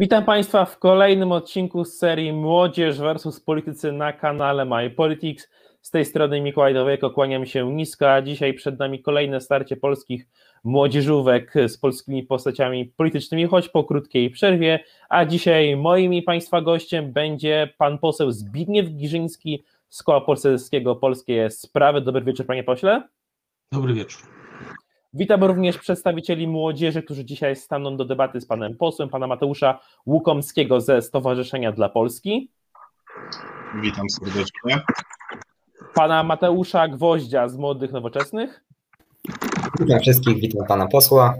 Witam Państwa w kolejnym odcinku z serii Młodzież versus Politycy na kanale My Politics. Z tej strony Mikołaj Dowejko, kłaniam się nisko, a dzisiaj przed nami kolejne starcie polskich młodzieżówek z polskimi postaciami politycznymi, choć po krótkiej przerwie, a dzisiaj moim i Państwa gościem będzie pan poseł Zbigniew Giżyński z Koła Poselskiego Polskie Sprawy. Dobry wieczór panie pośle. Dobry wieczór. Witam również przedstawicieli młodzieży, którzy dzisiaj staną do debaty z panem posłem, pana Mateusza Łukomskiego ze Stowarzyszenia dla Polski. Witam serdecznie. Pana Mateusza Gwoździa z Młodych Nowoczesnych. Witam wszystkich, witam pana posła.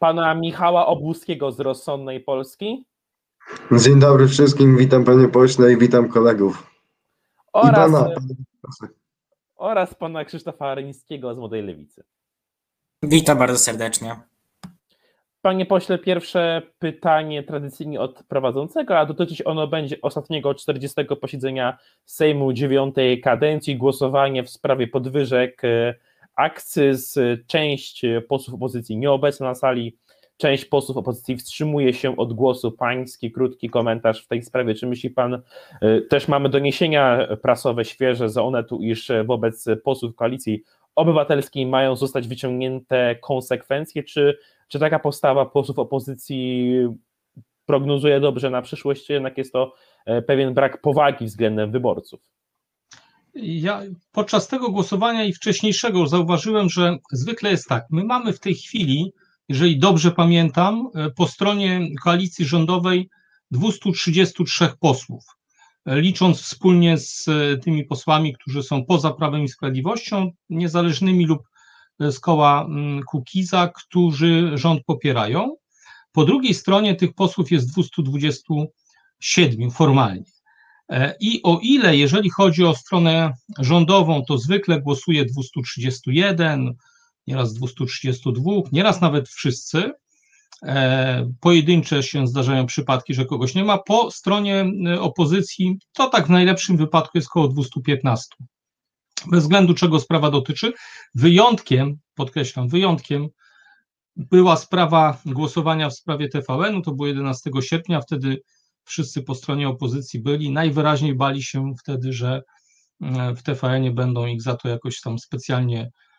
Pana Michała Obłuskiego z Rozsądnej Polski. Dzień dobry wszystkim, witam panie pośle i witam kolegów. Oraz, pana, oraz pana Krzysztofa Aryńskiego z Młodej Lewicy. Witam bardzo serdecznie. Panie pośle, pierwsze pytanie tradycyjnie od prowadzącego, a dotyczyć ono będzie ostatniego 40. posiedzenia Sejmu dziewiątej kadencji, głosowanie w sprawie podwyżek e, akcyz. Część posłów opozycji nieobecna na sali, część posłów opozycji wstrzymuje się od głosu. Pański krótki komentarz w tej sprawie. Czy myśli pan, e, też mamy doniesienia prasowe świeże z Onetu, iż wobec posłów koalicji obywatelskiej mają zostać wyciągnięte konsekwencje, czy, czy taka postawa posłów opozycji prognozuje dobrze na przyszłość, czy jednak jest to e, pewien brak powagi względem wyborców? Ja podczas tego głosowania i wcześniejszego zauważyłem, że zwykle jest tak. My mamy w tej chwili, jeżeli dobrze pamiętam, e, po stronie koalicji rządowej 233 posłów licząc wspólnie z e, tymi posłami, którzy są poza Prawem i Sprawiedliwością, niezależnymi lub e, z koła mm, Kukiza, którzy rząd popierają. Po drugiej stronie tych posłów jest 227 formalnie. E, I o ile, jeżeli chodzi o stronę rządową, to zwykle głosuje 231, nieraz 232, nieraz nawet wszyscy, pojedyncze się zdarzają przypadki, że kogoś nie ma. Po stronie e, opozycji to tak w najlepszym wypadku jest około 215. Bez względu czego sprawa dotyczy. Wyjątkiem, podkreślam, wyjątkiem była sprawa głosowania w sprawie TVN-u, to było 11 sierpnia, wtedy wszyscy po stronie opozycji byli, najwyraźniej bali się wtedy, że e, w TVN-ie będą ich za to jakoś tam specjalnie E, e,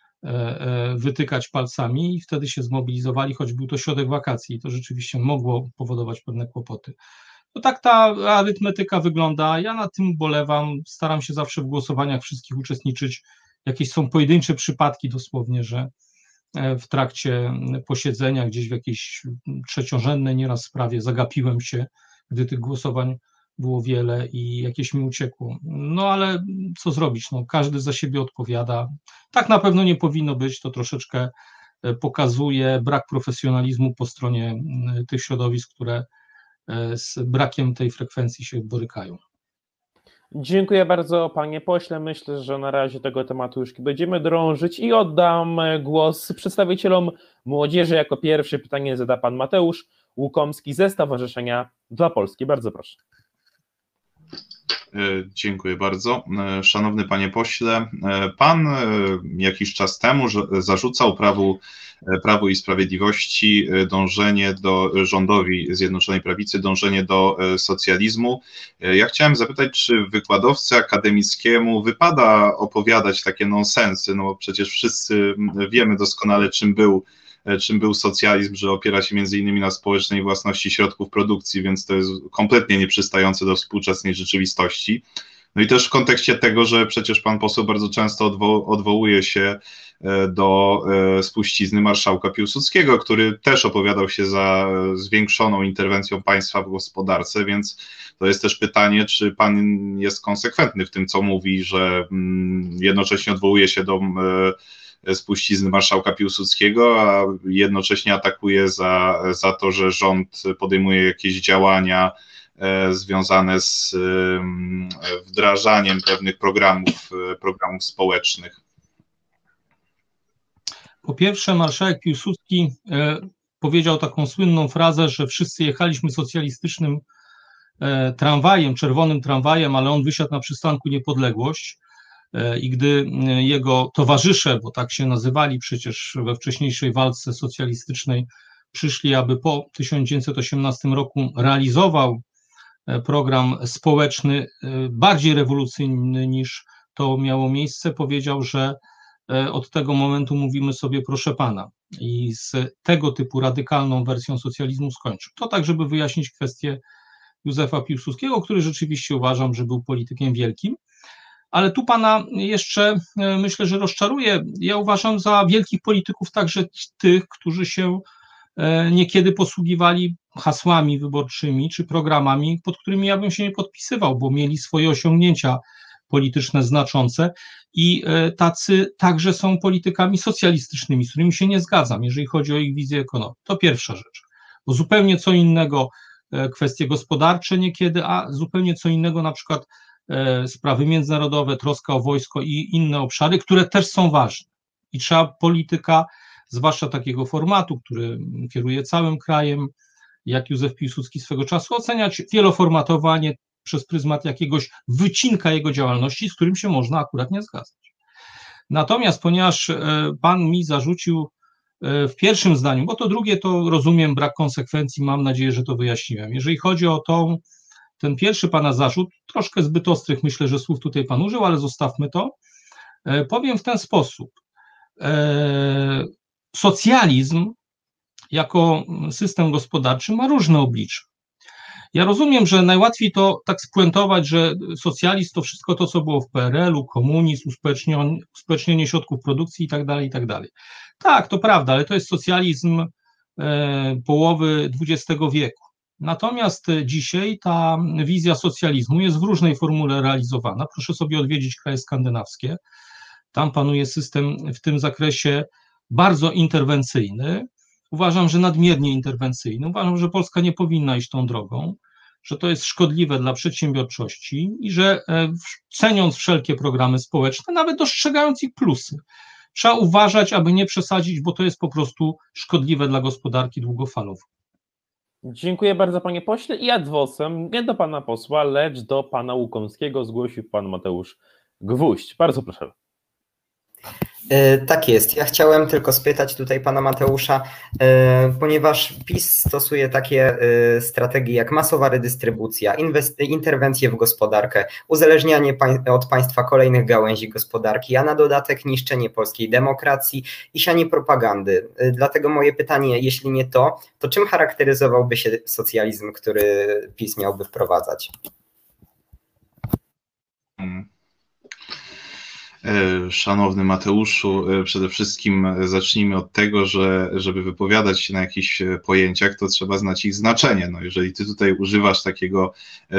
wytykać palcami i wtedy się zmobilizowali, choć był to środek wakacji i to rzeczywiście mogło powodować pewne kłopoty. No tak ta arytmetyka wygląda. Ja na tym bolewam. Staram się zawsze w głosowaniach wszystkich uczestniczyć. Jakieś są pojedyncze przypadki dosłownie, że e, w trakcie posiedzenia, gdzieś w jakiejś trzeciorzędnej nieraz sprawie zagapiłem się, gdy tych głosowań było wiele i jakieś mi uciekło. No ale co zrobić? No, każdy za siebie odpowiada. Tak na pewno nie powinno być, to troszeczkę e, pokazuje brak profesjonalizmu po stronie tych środowisk, które e, z brakiem tej frekwencji się borykają. Dziękuję bardzo, panie pośle. Myślę, że na razie tego tematu już będziemy drążyć i oddam głos przedstawicielom młodzieży. Jako pierwszy pytanie zada pan Mateusz Łukomski ze Stowarzyszenia dla Polski. Bardzo proszę. E, dziękuję bardzo. E, szanowny panie pośle, e, pan jakiś czas temu zarzucał prawu, Prawu i Sprawiedliwości dążenie do rządowi Zjednoczonej Prawicy, dążenie do socjalizmu. Ja chciałem zapytać, czy wykładowcy akademickiemu wypada opowiadać takie nonsensy, no bo przecież wszyscy wiemy doskonale, czym był czym był socjalizm, że opiera się między innymi na społecznej własności środków produkcji, więc to jest kompletnie nieprzystające do współczesnej rzeczywistości. No i też w kontekście tego, że przecież pan poseł bardzo często odwo odwołuje się e, do e, spuścizny marszałka Piłsudskiego, który też opowiadał się za zwiększoną interwencją państwa w gospodarce, więc to jest też pytanie, czy pan jest konsekwentny w tym, co mówi, że mm, jednocześnie odwołuje się do spuścizny marszałka Piłsudskiego, a jednocześnie atakuje za, za to, że rząd podejmuje jakieś działania e, związane z wdrażaniem pewnych programów, e, programów społecznych. Po pierwsze, marszałek Piłsudski e, powiedział taką słynną frazę, że wszyscy jechaliśmy socjalistycznym tramwajem, czerwonym tramwajem, ale on wysiadł na przystanku Niepodległość. E, i gdy e, jego towarzysze, bo tak się nazywali przecież we wcześniejszej walce socjalistycznej przyszli, aby po 1918 roku realizował e, program społeczny bardziej rewolucyjny niż to miało miejsce, powiedział, że od tego momentu mówimy sobie proszę pana i z tego typu radykalną wersją socjalizmu skończył. To tak, żeby wyjaśnić kwestię Józefa Piłsudskiego, który rzeczywiście uważam, że był politykiem wielkim. Ale tu pana jeszcze myślę, że rozczaruje. Ja uważam za wielkich polityków także tych, którzy się E, niekiedy posługiwali hasłami wyborczymi czy programami, pod którymi ja bym się nie podpisywał, bo mieli swoje osiągnięcia polityczne znaczące i e, tacy także są politykami socjalistycznymi, z którymi się nie zgadzam, jeżeli chodzi o ich wizję ekonomii. To pierwsza rzecz. Bo zupełnie co innego e, kwestie gospodarcze niekiedy, a zupełnie co innego na przykład sprawy międzynarodowe, troska o wojsko i inne obszary, które też są ważne. I trzeba polityka zwłaszcza takiego formatu, który kieruje całym krajem, jak Józef Piłsudski swego czasu, oceniać wieloformatowanie przez pryzmat jakiegoś wycinka jego działalności, z którym się można akurat nie zgadzać. Natomiast ponieważ e, pan mi zarzucił e, w pierwszym zdaniu, bo to drugie to rozumiem brak konsekwencji, mam nadzieję, że to wyjaśniłem. Jeżeli chodzi o tą, ten pierwszy pana zarzut, troszkę zbyt ostrych myślę, że słów tutaj pan użył, ale zostawmy to. E, powiem w ten sposób socjalizm jako system gospodarczy ma różne oblicze. Ja rozumiem, że najłatwiej to tak spuentować, że socjalizm to wszystko to, co było w PRL-u, komunizm, uspołecznienie środków produkcji i tak dalej, i tak. Tak, to prawda, ale to jest socjalizm e, połowy XX wieku. Natomiast dzisiaj ta wizja socjalizmu jest w różnej formule realizowana. Proszę sobie odwiedzić kraje skandynawskie. Tam panuje system w tym zakresie bardzo interwencyjny. Uważam, że nadmiernie interwencyjny. Uważam, że Polska nie powinna iść tą drogą, że to jest szkodliwe dla przedsiębiorczości i że e, ceniąc wszelkie programy społeczne, nawet dostrzegając ich plusy, trzeba uważać, aby nie przesadzić, bo to jest po prostu szkodliwe dla gospodarki długofalowo. Dziękuję bardzo panie pośle i adwosem nie do pana posła, lecz do pana Łukomskiego zgłosił pan Mateusz Gwóźdź. Bardzo proszę. E, tak jest. Ja chciałem tylko spytać tutaj pana Mateusza, e, ponieważ PiS stosuje takie e, strategie jak masowa redystrybucja, interwencje w gospodarkę, uzależnianie od państwa kolejnych gałęzi gospodarki, a na dodatek niszczenie polskiej demokracji i sianie propagandy. Dlatego moje pytanie, jeśli nie to, to czym charakteryzowałby się socjalizm, który PiS miałby wprowadzać? Hmm. E, szanowny Mateuszu, e, przede wszystkim zacznijmy od tego, że żeby wypowiadać się na jakichś e, pojęciach, to trzeba znać ich znaczenie. No, jeżeli ty tutaj używasz takiego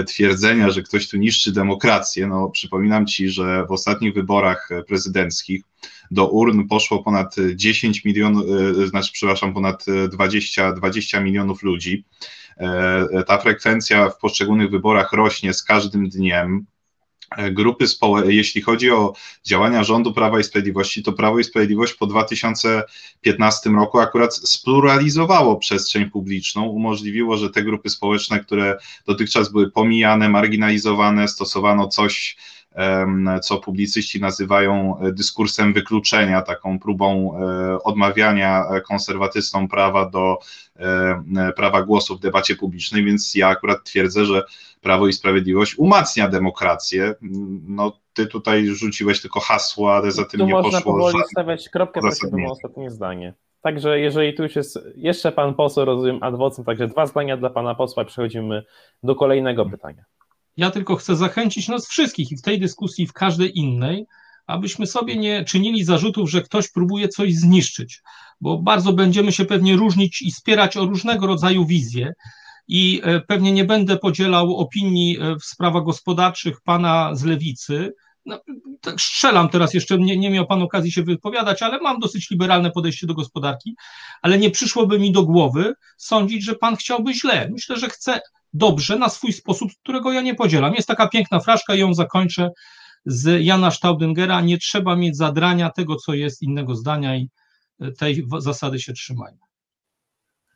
twierdzenia, że ktoś tu niszczy demokrację, no przypominam ci, że w ostatnich wyborach prezydenckich do urn poszło ponad 10 milionów, znaczy przepraszam, ponad 20, 20 milionów ludzi. Ta frekwencja w poszczególnych wyborach rośnie z każdym dniem. E, grupy społeczne, jeśli chodzi o działania rządu Prawa i Sprawiedliwości, to Prawo i Sprawiedliwość po 2015 roku akurat spluralizowało przestrzeń publiczną, umożliwiło, że te grupy społeczne, które dotychczas były pomijane, marginalizowane, stosowano coś, co publicyści nazywają e, dyskursem wykluczenia, taką próbą e, odmawiania konserwatystom prawa do prawa głosu w debacie publicznej, więc ja akurat twierdzę, że Prawo i Sprawiedliwość umacnia demokrację. No, ty tutaj rzuciłeś tylko hasło, ale za tym tu nie można poszło. powoli stawiać kropkę, prosiłbym o ostatnie zdanie. Także jeżeli tu już jest jeszcze pan poseł, rozumiem, adwocem, także dwa zdania dla pana posła i przechodzimy do kolejnego pytania. Ja tylko chcę zachęcić nas wszystkich i w tej dyskusji, i w każdej innej, abyśmy sobie nie czynili zarzutów, że ktoś próbuje coś zniszczyć, bo bardzo będziemy się pewnie różnić i spierać o różnego rodzaju wizje i e, pewnie nie będę podzielał opinii e, w sprawach gospodarczych pana z lewicy. No, tak strzelam teraz, jeszcze nie, nie miał pan okazji się wypowiadać, ale mam dosyć liberalne podejście do gospodarki, ale nie przyszłoby mi do głowy sądzić, że pan chciałby źle. Myślę, że chce dobrze na swój sposób, którego ja nie podzielam. Jest taka piękna fraszka i ją zakończę z Jana Staudengera. Nie trzeba mieć zadrania tego, co jest innego zdania i e, tej zasady się trzymajmy.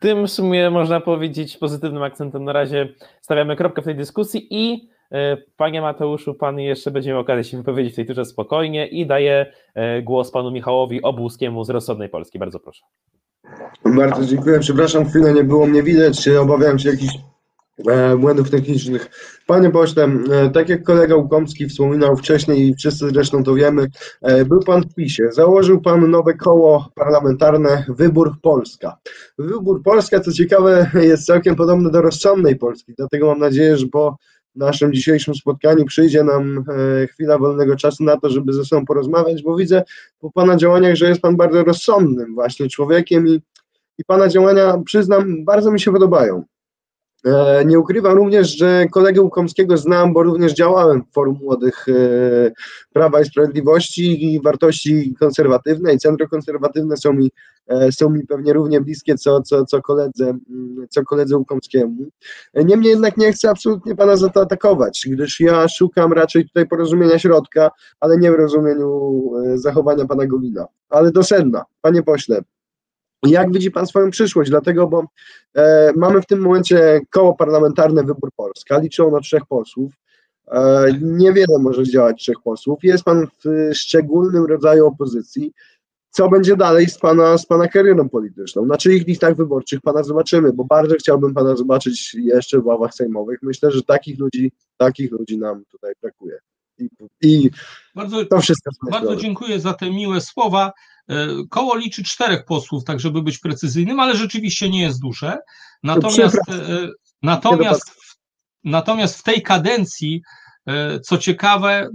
Tym w sumie można powiedzieć pozytywnym akcentem na razie stawiamy kropkę w tej dyskusji i e, Panie Mateuszu, Pan jeszcze będzie miał okazję się wypowiedzieć w tej turze spokojnie i daję e, głos Panu Michałowi Obłuskiemu z Rozsądnej Polski. Bardzo proszę. Bardzo dziękuję. Przepraszam, chwilę nie było mnie widać. Obawiałem się jakichś błędów technicznych. Panie pośle, e, tak jak kolega Łukomski wspominał wcześniej i wszyscy zresztą to wiemy, e, był pan w PiSie. Założył pan nowe koło parlamentarne Wybór Polska. Wybór Polska, co ciekawe, jest całkiem podobny do rozsądnej Polski, dlatego mam nadzieję, że po naszym dzisiejszym spotkaniu przyjdzie nam e, chwila wolnego czasu na to, żeby ze sobą porozmawiać, bo widzę po Pana działaniach, że jest Pan bardzo rozsądnym właśnie człowiekiem i, i Pana działania, przyznam, bardzo mi się podobają. E, nie ukrywam również, że kolegę Łukomskiego znam, bo również działałem w Forum Młodych e, Prawa i Sprawiedliwości i wartości konserwatywne i centrokonserwatywne są mi, e, są mi pewnie równie bliskie co, co, co, koledze, mm, co koledze Łukomskiemu. Niemniej jednak nie chcę absolutnie pana za to atakować, gdyż ja szukam raczej tutaj porozumienia środka, ale nie w rozumieniu zachowania pana Gowina. Ale do sedna, panie pośle, jak widzi Pan swoją przyszłość? Dlatego, bo e, mamy w tym momencie koło parlamentarne Wybór Polska, liczą na trzech posłów. E, niewiele może zdziałać trzech posłów. Jest Pan w szczególnym rodzaju opozycji. Co będzie dalej z Pana, z pana karierą polityczną? Na czyich listach wyborczych Pana zobaczymy? Bo bardzo chciałbym Pana zobaczyć jeszcze w ławach sejmowych. Myślę, że takich ludzi, takich ludzi nam tutaj brakuje. I, i bardzo, to wszystko. Bardzo dziękuję za te miłe słowa. E, koło liczy czterech posłów, tak żeby być precyzyjnym, ale rzeczywiście nie jest duże. Natomiast, e, natomiast, natomiast w tej kadencji, e, co ciekawe,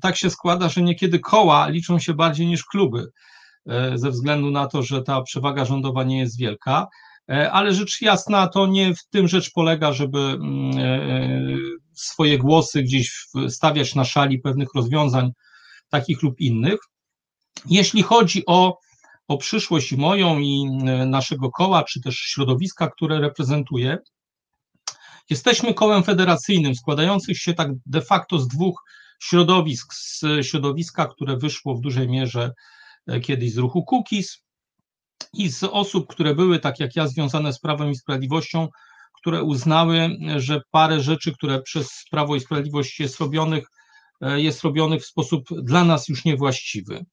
tak się składa, że niekiedy koła liczą się bardziej niż kluby, ze względu na to, że ta przewaga rządowa nie jest wielka. Ale rzecz jasna, to nie w tym rzecz polega, żeby swoje głosy gdzieś stawiać na szali pewnych rozwiązań, takich lub innych. Jeśli chodzi o, o przyszłość moją i e, naszego koła, czy też środowiska, które reprezentuję, jesteśmy kołem federacyjnym składającym się tak de facto z dwóch środowisk, z środowiska, które wyszło w dużej mierze e, kiedyś z ruchu Cookies i z osób, które były, tak jak ja, związane z Prawem i Sprawiedliwością, które uznały, że parę rzeczy, które przez Prawo i Sprawiedliwość jest robionych, e, jest robionych w sposób dla nas już niewłaściwy.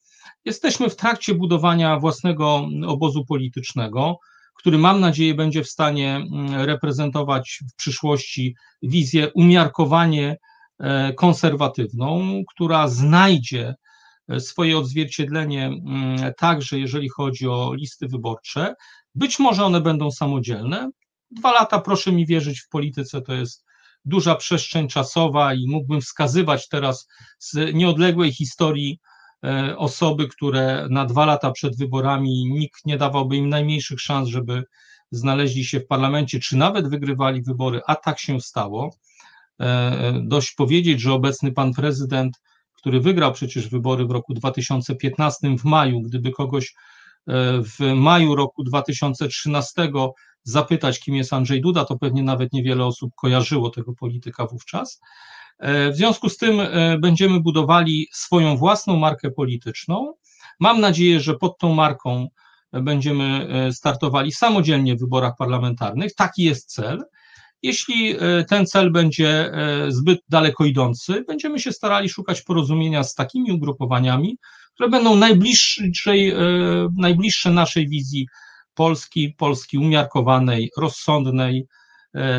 Jesteśmy w trakcie budowania własnego obozu politycznego, który mam nadzieję będzie w stanie mm, reprezentować w przyszłości wizję umiarkowanie e, konserwatywną, która znajdzie e, swoje odzwierciedlenie mm, także jeżeli chodzi o listy wyborcze. Być może one będą samodzielne. Dwa lata, proszę mi wierzyć, w polityce to jest duża przestrzeń czasowa i mógłbym wskazywać teraz z nieodległej historii osoby, które na dwa lata przed wyborami nikt nie dawałby im najmniejszych szans, żeby znaleźli się w parlamencie, czy nawet wygrywali wybory, a tak się stało. E, dość powiedzieć, że obecny pan prezydent, który wygrał przecież wybory w roku 2015 w maju, gdyby kogoś e, w maju roku 2013 zapytać, kim jest Andrzej Duda, to pewnie nawet niewiele osób kojarzyło tego polityka wówczas. E, w związku z tym e, będziemy budowali swoją własną markę polityczną. Mam nadzieję, że pod tą marką będziemy e, startowali samodzielnie w wyborach parlamentarnych. Taki jest cel. Jeśli ten cel będzie zbyt daleko idący, będziemy się starali szukać porozumienia z takimi ugrupowaniami, które będą najbliższej, najbliższe naszej wizji Polski, Polski umiarkowanej, rozsądnej,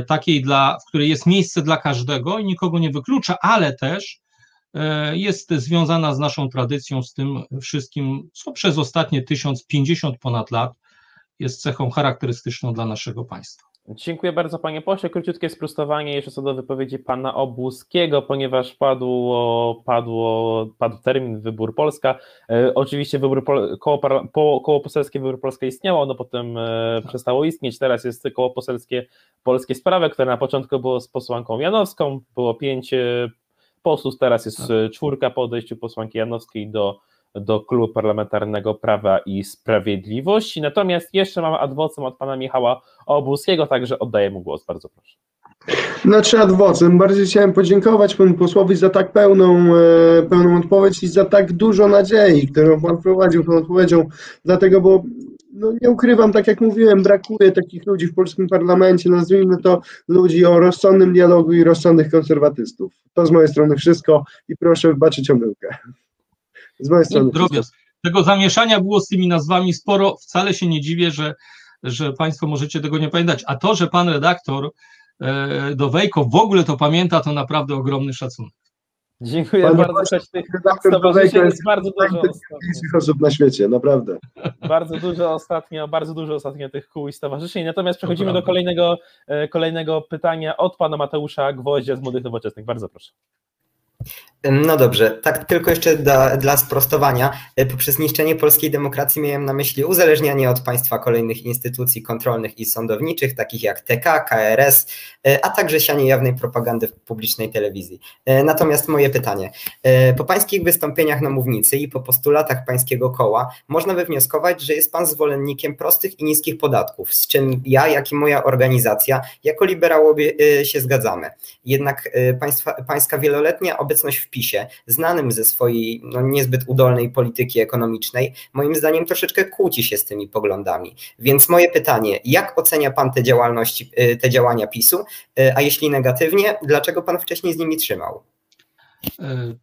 takiej, dla, w której jest miejsce dla każdego i nikogo nie wyklucza, ale też e, jest związana z naszą tradycją, z tym wszystkim, co przez ostatnie 1050 ponad lat jest cechą charakterystyczną dla naszego państwa. Dziękuję bardzo panie pośle. Króciutkie sprostowanie jeszcze co do wypowiedzi pana Obuskiego, ponieważ padło, padło, padł termin Wybór Polska. E, oczywiście wybór, koło, po, koło poselskie Wybór Polska istniało, no potem e, tak. przestało istnieć. Teraz jest koło poselskie Polskie Sprawy, które na początku było z posłanką Janowską, było pięć e, posłów, teraz jest tak. czwórka po odejściu posłanki Janowskiej do do Klubu Parlamentarnego Prawa i Sprawiedliwości. Natomiast jeszcze mamy adwocem od pana Michała Obuskiego, także oddaję mu głos, bardzo proszę. Znaczy adwocem, bardziej chciałem podziękować panu posłowi za tak pełną, e, pełną odpowiedź i za tak dużo nadziei, którą pan wprowadził tą odpowiedzią, dlatego, bo no nie ukrywam, tak jak mówiłem, brakuje takich ludzi w polskim parlamencie, nazwijmy to ludzi o rozsądnym dialogu i rozsądnych konserwatystów. To z mojej strony wszystko i proszę wybaczyć omyłkę. Z mojej strony. Drobiazg, tego zamieszania było z tymi nazwami sporo. Wcale się nie dziwię, że, że Państwo możecie tego nie pamiętać. A to, że pan redaktor e, do Wejko w ogóle to pamięta, to naprawdę ogromny szacunek. Dziękuję Panie bardzo. Choć tych redaktor stowarzyszeń Dowejko jest jest bardzo dużo osób na świecie, naprawdę. Bardzo dużo ostatnio, bardzo dużo ostatnio tych kół i stowarzyszeń. Natomiast przechodzimy do kolejnego, e, kolejnego pytania od pana Mateusza Gwoździa z Młodych Nowoczesnych. Bardzo proszę. No dobrze, tak tylko jeszcze dla, dla sprostowania. E, Poprzez niszczenie polskiej demokracji miałem na myśli uzależnianie od państwa kolejnych instytucji kontrolnych i sądowniczych, takich jak TK, KRS, e, a także sianie jawnej propagandy w publicznej telewizji. E, Natomiast moje pytanie. Po pańskich wystąpieniach na mównicy i po postulatach pańskiego koła można wywnioskować, że jest pan zwolennikiem prostych i niskich podatków, z czym ja, jak i moja organizacja, jako liberałowie się zgadzamy. Jednak państwa, pańska wieloletnia obecność w PiSie, znanym ze swojej no, niezbyt udolnej polityki ekonomicznej, moim zdaniem troszeczkę kłóci się z tymi poglądami. Więc moje pytanie, jak ocenia pan te działalności, e, te działania PiSu, E, a jeśli negatywnie, dlaczego pan wcześniej z nimi trzymał? E,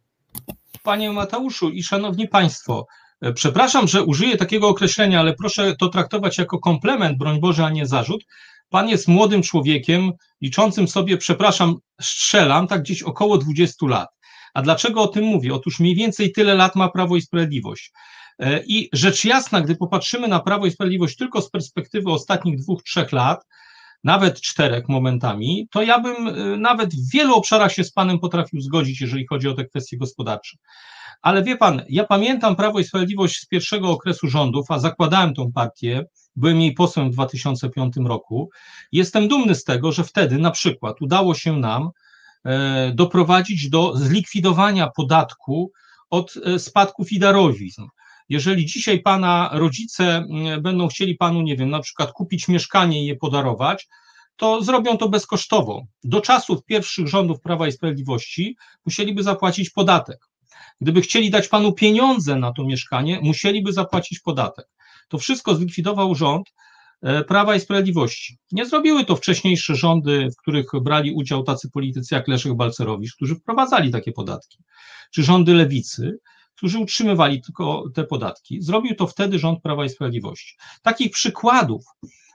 Panie Mateuszu i szanowni państwo, e, przepraszam, że użyję takiego określenia, ale proszę to traktować jako komplement, broń Boże, a nie zarzut. Pan jest młodym człowiekiem, liczącym sobie, przepraszam, strzelam, tak gdzieś około 20 lat. A dlaczego o tym mówię? Otóż mniej więcej tyle lat ma Prawo i Sprawiedliwość. E, I rzecz jasna, gdy popatrzymy na Prawo i Sprawiedliwość tylko z perspektywy ostatnich dwóch, trzech lat, nawet czterech momentami, to ja bym y, nawet w wielu obszarach się z Panem potrafił zgodzić, jeżeli chodzi o te kwestie gospodarcze. Ale wie Pan, ja pamiętam Prawo i Sprawiedliwość z pierwszego okresu rządów, a zakładałem tą partię, byłem jej posłem w 2005 roku. Jestem dumny z tego, że wtedy na przykład udało się nam e, doprowadzić do zlikwidowania podatku od e, spadków i darowizn. Jeżeli dzisiaj pana rodzice mm, będą chcieli panu, nie wiem, na przykład kupić mieszkanie i je podarować, to zrobią to bezkosztowo. Do czasów pierwszych rządów Prawa i Sprawiedliwości musieliby zapłacić podatek. Gdyby chcieli dać panu pieniądze na to mieszkanie, musieliby zapłacić podatek. To wszystko zlikwidował rząd e, Prawa i Sprawiedliwości. Nie zrobiły to wcześniejsze rządy, w których brali udział tacy politycy jak Leszek Balcerowicz, którzy wprowadzali takie podatki, czy rządy lewicy, którzy utrzymywali tylko te podatki. Zrobił to wtedy rząd Prawa i Sprawiedliwości. Takich przykładów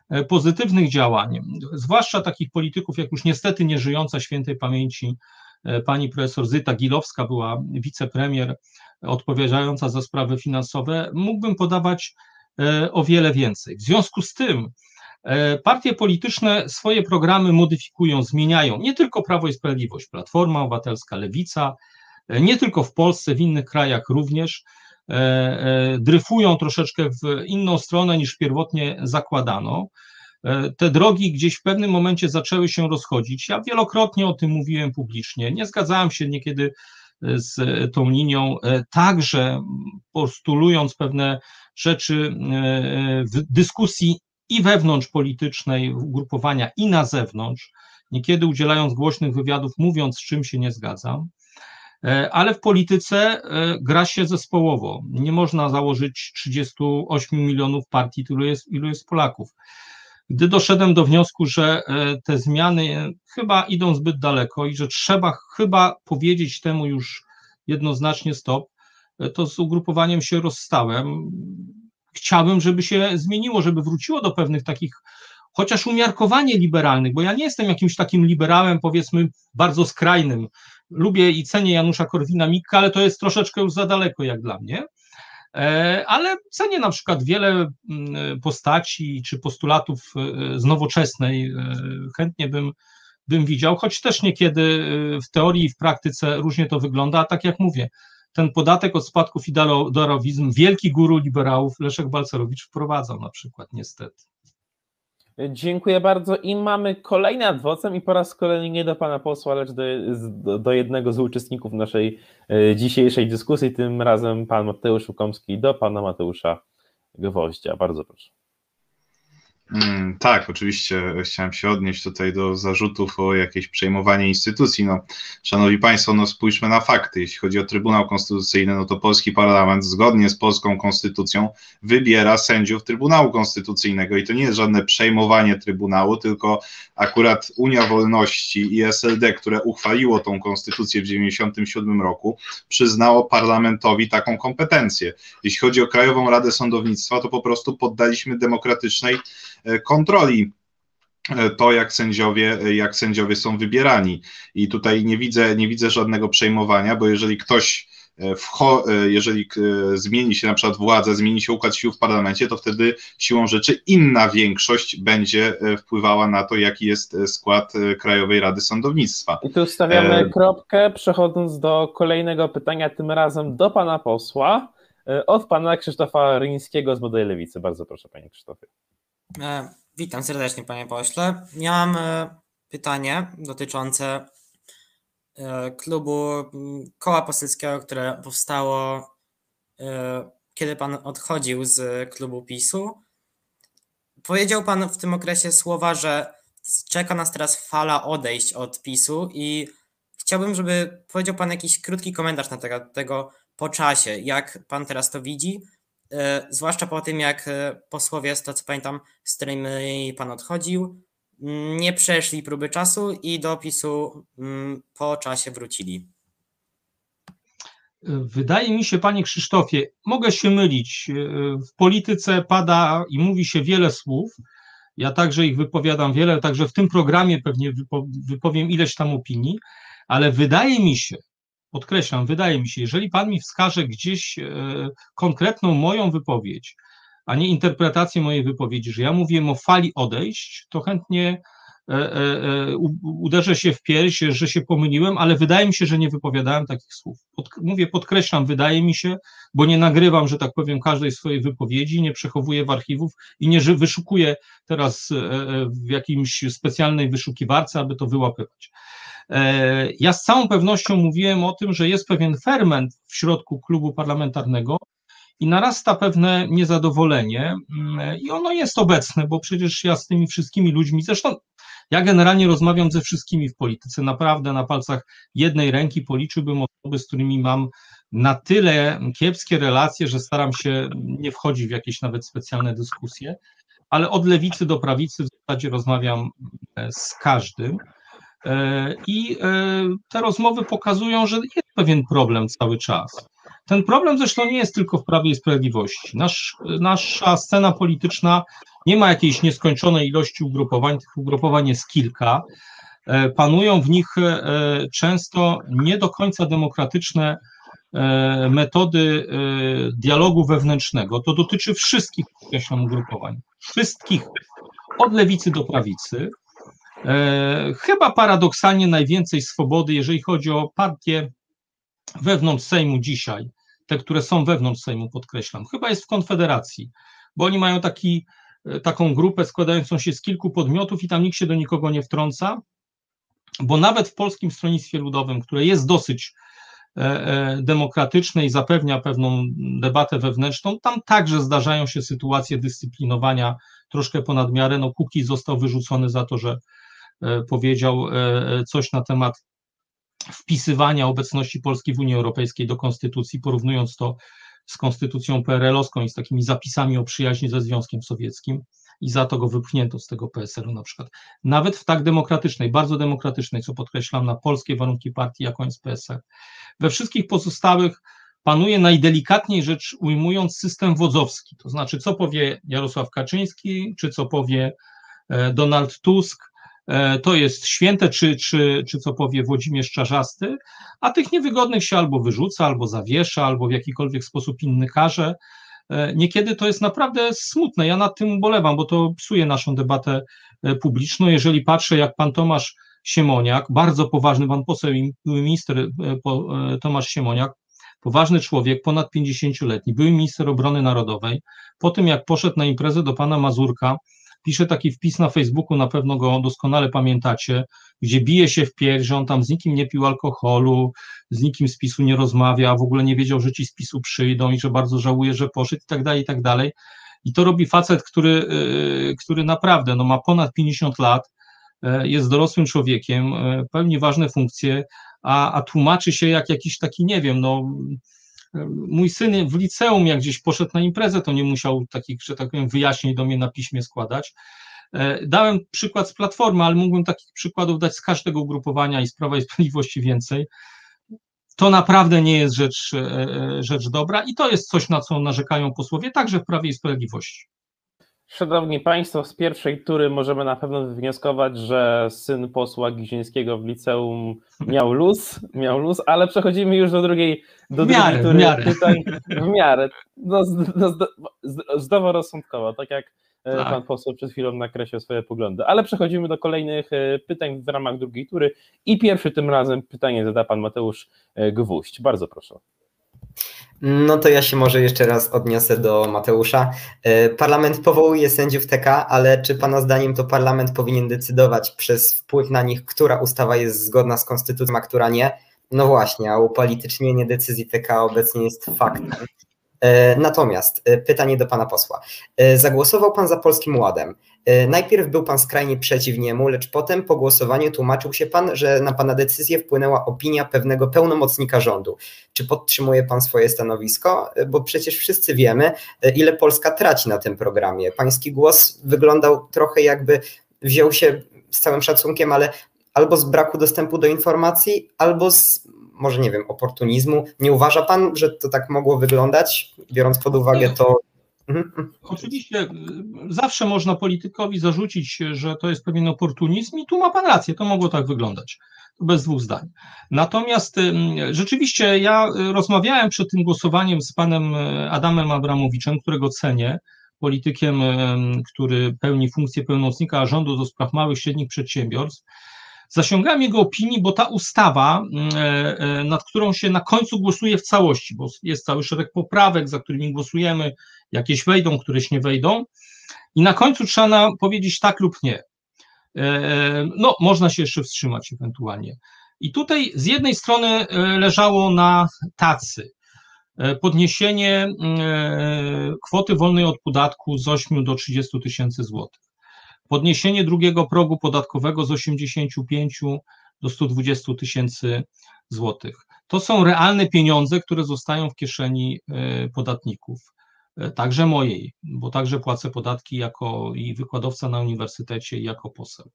e, pozytywnych działań, zwłaszcza takich polityków, jak już niestety nieżyjąca świętej pamięci e, pani profesor Zyta Gilowska, była wicepremier odpowiadająca za sprawy finansowe, mógłbym podawać e, o wiele więcej. W związku z tym partie polityczne swoje programy modyfikują, zmieniają, nie tylko Prawo i Sprawiedliwość, Platforma Obywatelska, Lewica, nie tylko w Polsce, w innych krajach również, e, e, dryfują troszeczkę w inną stronę niż pierwotnie zakładano. E, te drogi gdzieś w pewnym momencie zaczęły się rozchodzić. Ja wielokrotnie o tym mówiłem publicznie. Nie zgadzałem się niekiedy z tą linią, także postulując pewne rzeczy w dyskusji i wewnątrz politycznej ugrupowania, i na zewnątrz, niekiedy udzielając głośnych wywiadów, mówiąc, z czym się nie zgadzam. E, ale w polityce e, gra się zespołowo. Nie można założyć 38 milionów partii, ilu jest, ilu jest Polaków. Gdy doszedłem do wniosku, że e, te zmiany chyba idą zbyt daleko i że trzeba chyba powiedzieć temu już jednoznacznie stop, to z ugrupowaniem się rozstałem. Chciałbym, żeby się zmieniło, żeby wróciło do pewnych takich chociaż umiarkowanie liberalnych, bo ja nie jestem jakimś takim liberałem, powiedzmy, bardzo skrajnym, lubię i cenię Janusza Korwina-Mikke, ale to jest troszeczkę już za daleko jak dla mnie. E, ale cenię na przykład wiele mm, postaci czy postulatów e, z nowoczesnej. E, chętnie bym, bym widział, choć też niekiedy w teorii i w praktyce różnie to wygląda, a tak jak mówię, ten podatek od spadków i darowizm, wielki guru liberałów Leszek Balcerowicz wprowadzał na przykład, niestety. Dziękuję bardzo. I mamy kolejny adwocem i po raz kolejny nie do pana posła, lecz do, do jednego z uczestników naszej e, dzisiejszej dyskusji, tym razem pan Mateusz Łukomski do pana Mateusza Gwoździa. Bardzo proszę. Mm, tak, oczywiście chciałem się odnieść tutaj do zarzutów o jakieś przejmowanie instytucji. No, szanowni Państwo, no spójrzmy na fakty. Jeśli chodzi o Trybunał Konstytucyjny, no to polski parlament zgodnie z polską konstytucją wybiera sędziów Trybunału Konstytucyjnego i to nie jest żadne przejmowanie Trybunału, tylko akurat Unia Wolności i SLD, które uchwaliło tą konstytucję w 1997 roku, przyznało parlamentowi taką kompetencję. Jeśli chodzi o Krajową Radę Sądownictwa, to po prostu poddaliśmy demokratycznej E, kontroli e, to, jak sędziowie, jak sędziowie są wybierani. I tutaj nie widzę, nie widzę żadnego przejmowania, bo jeżeli ktoś e, jeżeli zmieni się na przykład władza, zmieni się układ sił w parlamencie, to wtedy siłą rzeczy inna większość będzie wpływała na to, jaki jest skład Krajowej Rady Sądownictwa. I tu stawiamy e... kropkę, przechodząc do kolejnego pytania, tym razem do pana posła, od pana Krzysztofa Ryńskiego z Młodej Lewicy. Bardzo proszę, panie Krzysztofie. E, witam serdecznie, panie pośle. Miałam e, pytanie dotyczące e, klubu koła poselskiego, które powstało, kiedy pan odchodził z klubu PiSu. Powiedział pan w tym okresie słowa, że czeka nas teraz fala odejść od PiSu i chciałbym, żeby powiedział pan jakiś krótki komentarz na temat tego po czasie, jak pan teraz to widzi zwłaszcza po tym, jak e, posłowie, z to co pamiętam, z którymi pan odchodził, mm, nie przeszli próby czasu i do opisu mm, po czasie wrócili. Wydaje mi się, panie Krzysztofie, mogę się mylić. E, w polityce pada i mówi się wiele słów. Ja także ich wypowiadam wiele, także w tym programie pewnie wypowiem ileś tam opinii, ale wydaje mi się, podkreślam, wydaje mi się, jeżeli pan mi wskaże gdzieś e, konkretną moją wypowiedź, a nie interpretację mojej wypowiedzi, że ja mówiłem o fali odejść, to chętnie e, e, uderzę się w pierś, że się pomyliłem, ale wydaje mi się, że nie wypowiadałem takich słów. Pod, mówię, podkreślam, wydaje mi się, bo nie nagrywam, że tak powiem, każdej swojej wypowiedzi, nie przechowuję w archiwów i nie wyszukuję teraz w jakimś specjalnej wyszukiwarce, aby to wyłapywać. E, ja z całą pewnością mówiłem o tym, że jest pewien ferment w środku klubu parlamentarnego i narasta pewne niezadowolenie mm, i ono jest obecne, bo przecież ja z tymi wszystkimi ludźmi, zresztą ja generalnie rozmawiam ze wszystkimi w polityce, naprawdę na palcach jednej ręki policzyłbym osoby, z którymi mam na tyle kiepskie relacje, że staram się nie wchodzić w jakieś nawet specjalne dyskusje, ale od lewicy do prawicy w zasadzie rozmawiam e, z każdym. E, I e, te rozmowy pokazują, że jest pewien problem cały czas. Ten problem zresztą nie jest tylko w Prawie i Sprawiedliwości. Nasz, nasza scena polityczna nie ma jakiejś nieskończonej ilości ugrupowań, tych ugrupowań jest kilka. E, panują w nich często nie do końca demokratyczne metody dialogu wewnętrznego. To dotyczy wszystkich, podkreślam, ugrupowań. Wszystkich, od lewicy do prawicy. E, chyba paradoksalnie najwięcej swobody, jeżeli chodzi o partie wewnątrz Sejmu dzisiaj, te, które są wewnątrz Sejmu, podkreślam, chyba jest w Konfederacji, bo oni mają taki, e, taką grupę składającą się z kilku podmiotów i tam nikt się do nikogo nie wtrąca, bo nawet w Polskim Stronnictwie Ludowym, które jest dosyć e, demokratyczne i zapewnia pewną debatę wewnętrzną, tam także zdarzają się sytuacje dyscyplinowania troszkę ponad miarę. No, Kuki został wyrzucony za to, że powiedział e, coś na temat wpisywania obecności Polski w Unii Europejskiej do konstytucji, porównując to z konstytucją PRL-owską i z takimi zapisami o przyjaźni ze Związkiem Sowieckim i za to go wypchnięto z tego PSL-u na przykład. Nawet w tak demokratycznej, bardzo demokratycznej, co podkreślam, na polskie warunki partii, jaką jest PSL. We wszystkich pozostałych panuje najdelikatniej rzecz ujmując system wodzowski, to znaczy co powie Jarosław Kaczyński, czy co powie e, Donald Tusk, E, to jest święte, czy, czy, czy co powie Włodzimierz Czarzasty, a tych niewygodnych się albo wyrzuca, albo zawiesza, albo w jakikolwiek sposób inny karze. E, niekiedy to jest naprawdę smutne. Ja nad tym ubolewam, bo to psuje naszą debatę e, publiczną. Jeżeli patrzę, jak pan Tomasz Siemoniak, bardzo poważny pan poseł i minister Tomasz Siemoniak, poważny człowiek, ponad 50-letni, były minister obrony narodowej, po tym jak poszedł na imprezę do pana Mazurka, pisze taki wpis na Facebooku, na pewno go doskonale pamiętacie, gdzie bije się w pierś, on tam z nikim nie pił alkoholu, z nikim z PiSu nie rozmawia, w ogóle nie wiedział, że ci z PiSu przyjdą i że bardzo żałuje, że poszedł i tak dalej, i tak dalej. I to robi facet, który, który naprawdę no, ma ponad 50 lat, jest dorosłym człowiekiem, pełni ważne funkcje, a, a tłumaczy się jak jakiś taki, nie wiem, no mój syn w liceum, jak gdzieś poszedł na imprezę, to nie musiał takich, że tak powiem, wyjaśnień do mnie na piśmie składać. E, dałem przykład z Platformy, ale mógłbym takich przykładów dać z każdego ugrupowania i z Prawa i Sprawiedliwości więcej. To naprawdę nie jest rzecz, e, e, rzecz dobra i to jest coś, na co narzekają posłowie, także w Prawie i Sprawiedliwości. Szanowni Państwo, z pierwszej tury możemy na pewno wywnioskować, że syn posła Gizińskiego w liceum miał luz, miał luz, ale przechodzimy już do drugiej, do drugiej miarę, tury w miarę. pytań w miarę, no, no, zdroworozsądkowo, tak jak e, tak. pan poseł przed chwilą nakreślił swoje poglądy. Ale przechodzimy do kolejnych e, pytań w ramach drugiej tury i pierwszy tym razem pytanie zada pan Mateusz e, Gwóźdź. Bardzo proszę. No to ja się może jeszcze raz odniosę do Mateusza. E, parlament powołuje sędziów TK, ale czy Pana zdaniem to parlament powinien decydować przez wpływ na nich, która ustawa jest zgodna z konstytucją, a która nie? No właśnie, a upolitycznienie decyzji TK obecnie jest faktem. E, natomiast e, pytanie do pana posła. Zagłosował pan za Polskim Ładem. Najpierw był pan skrajnie przeciw niemu, lecz potem po głosowaniu tłumaczył się pan, że na pana decyzję wpłynęła opinia pewnego pełnomocnika rządu. Czy podtrzymuje pan swoje stanowisko? Bo przecież wszyscy wiemy, ile Polska traci na tym programie. Pański głos wyglądał trochę jakby wziął się z całym szacunkiem, ale albo z braku dostępu do informacji, albo z może nie wiem, oportunizmu. Nie uważa pan, że to tak mogło wyglądać, biorąc pod uwagę to. Mhm. Oczywiście zawsze można politykowi zarzucić, że to jest pewien oportunizm i tu ma pan rację, to mogło tak wyglądać. Bez dwóch zdań. Natomiast rzeczywiście ja rozmawiałem przed tym głosowaniem z panem e, Adamem Abramowiczem, którego cenię, politykiem, który pełni funkcję pełnomocnika rządu do spraw małych i średnich przedsiębiorstw Zasiągałem jego opinii, bo ta ustawa, e, e, nad którą się na końcu głosuje w całości, bo jest cały szereg poprawek, za którymi głosujemy, jakieś wejdą, któreś nie wejdą, i na końcu trzeba powiedzieć tak lub nie. E, no, można się jeszcze wstrzymać ewentualnie. I tutaj z jednej strony leżało na tacy podniesienie kwoty wolnej od podatku z 8 do 30 tysięcy złotych podniesienie drugiego progu podatkowego z 85 do 120 tysięcy złotych. To są realne pieniądze, które zostają w kieszeni e, podatników, e, także mojej, bo także płacę podatki jako i wykładowca na uniwersytecie, i jako poseł.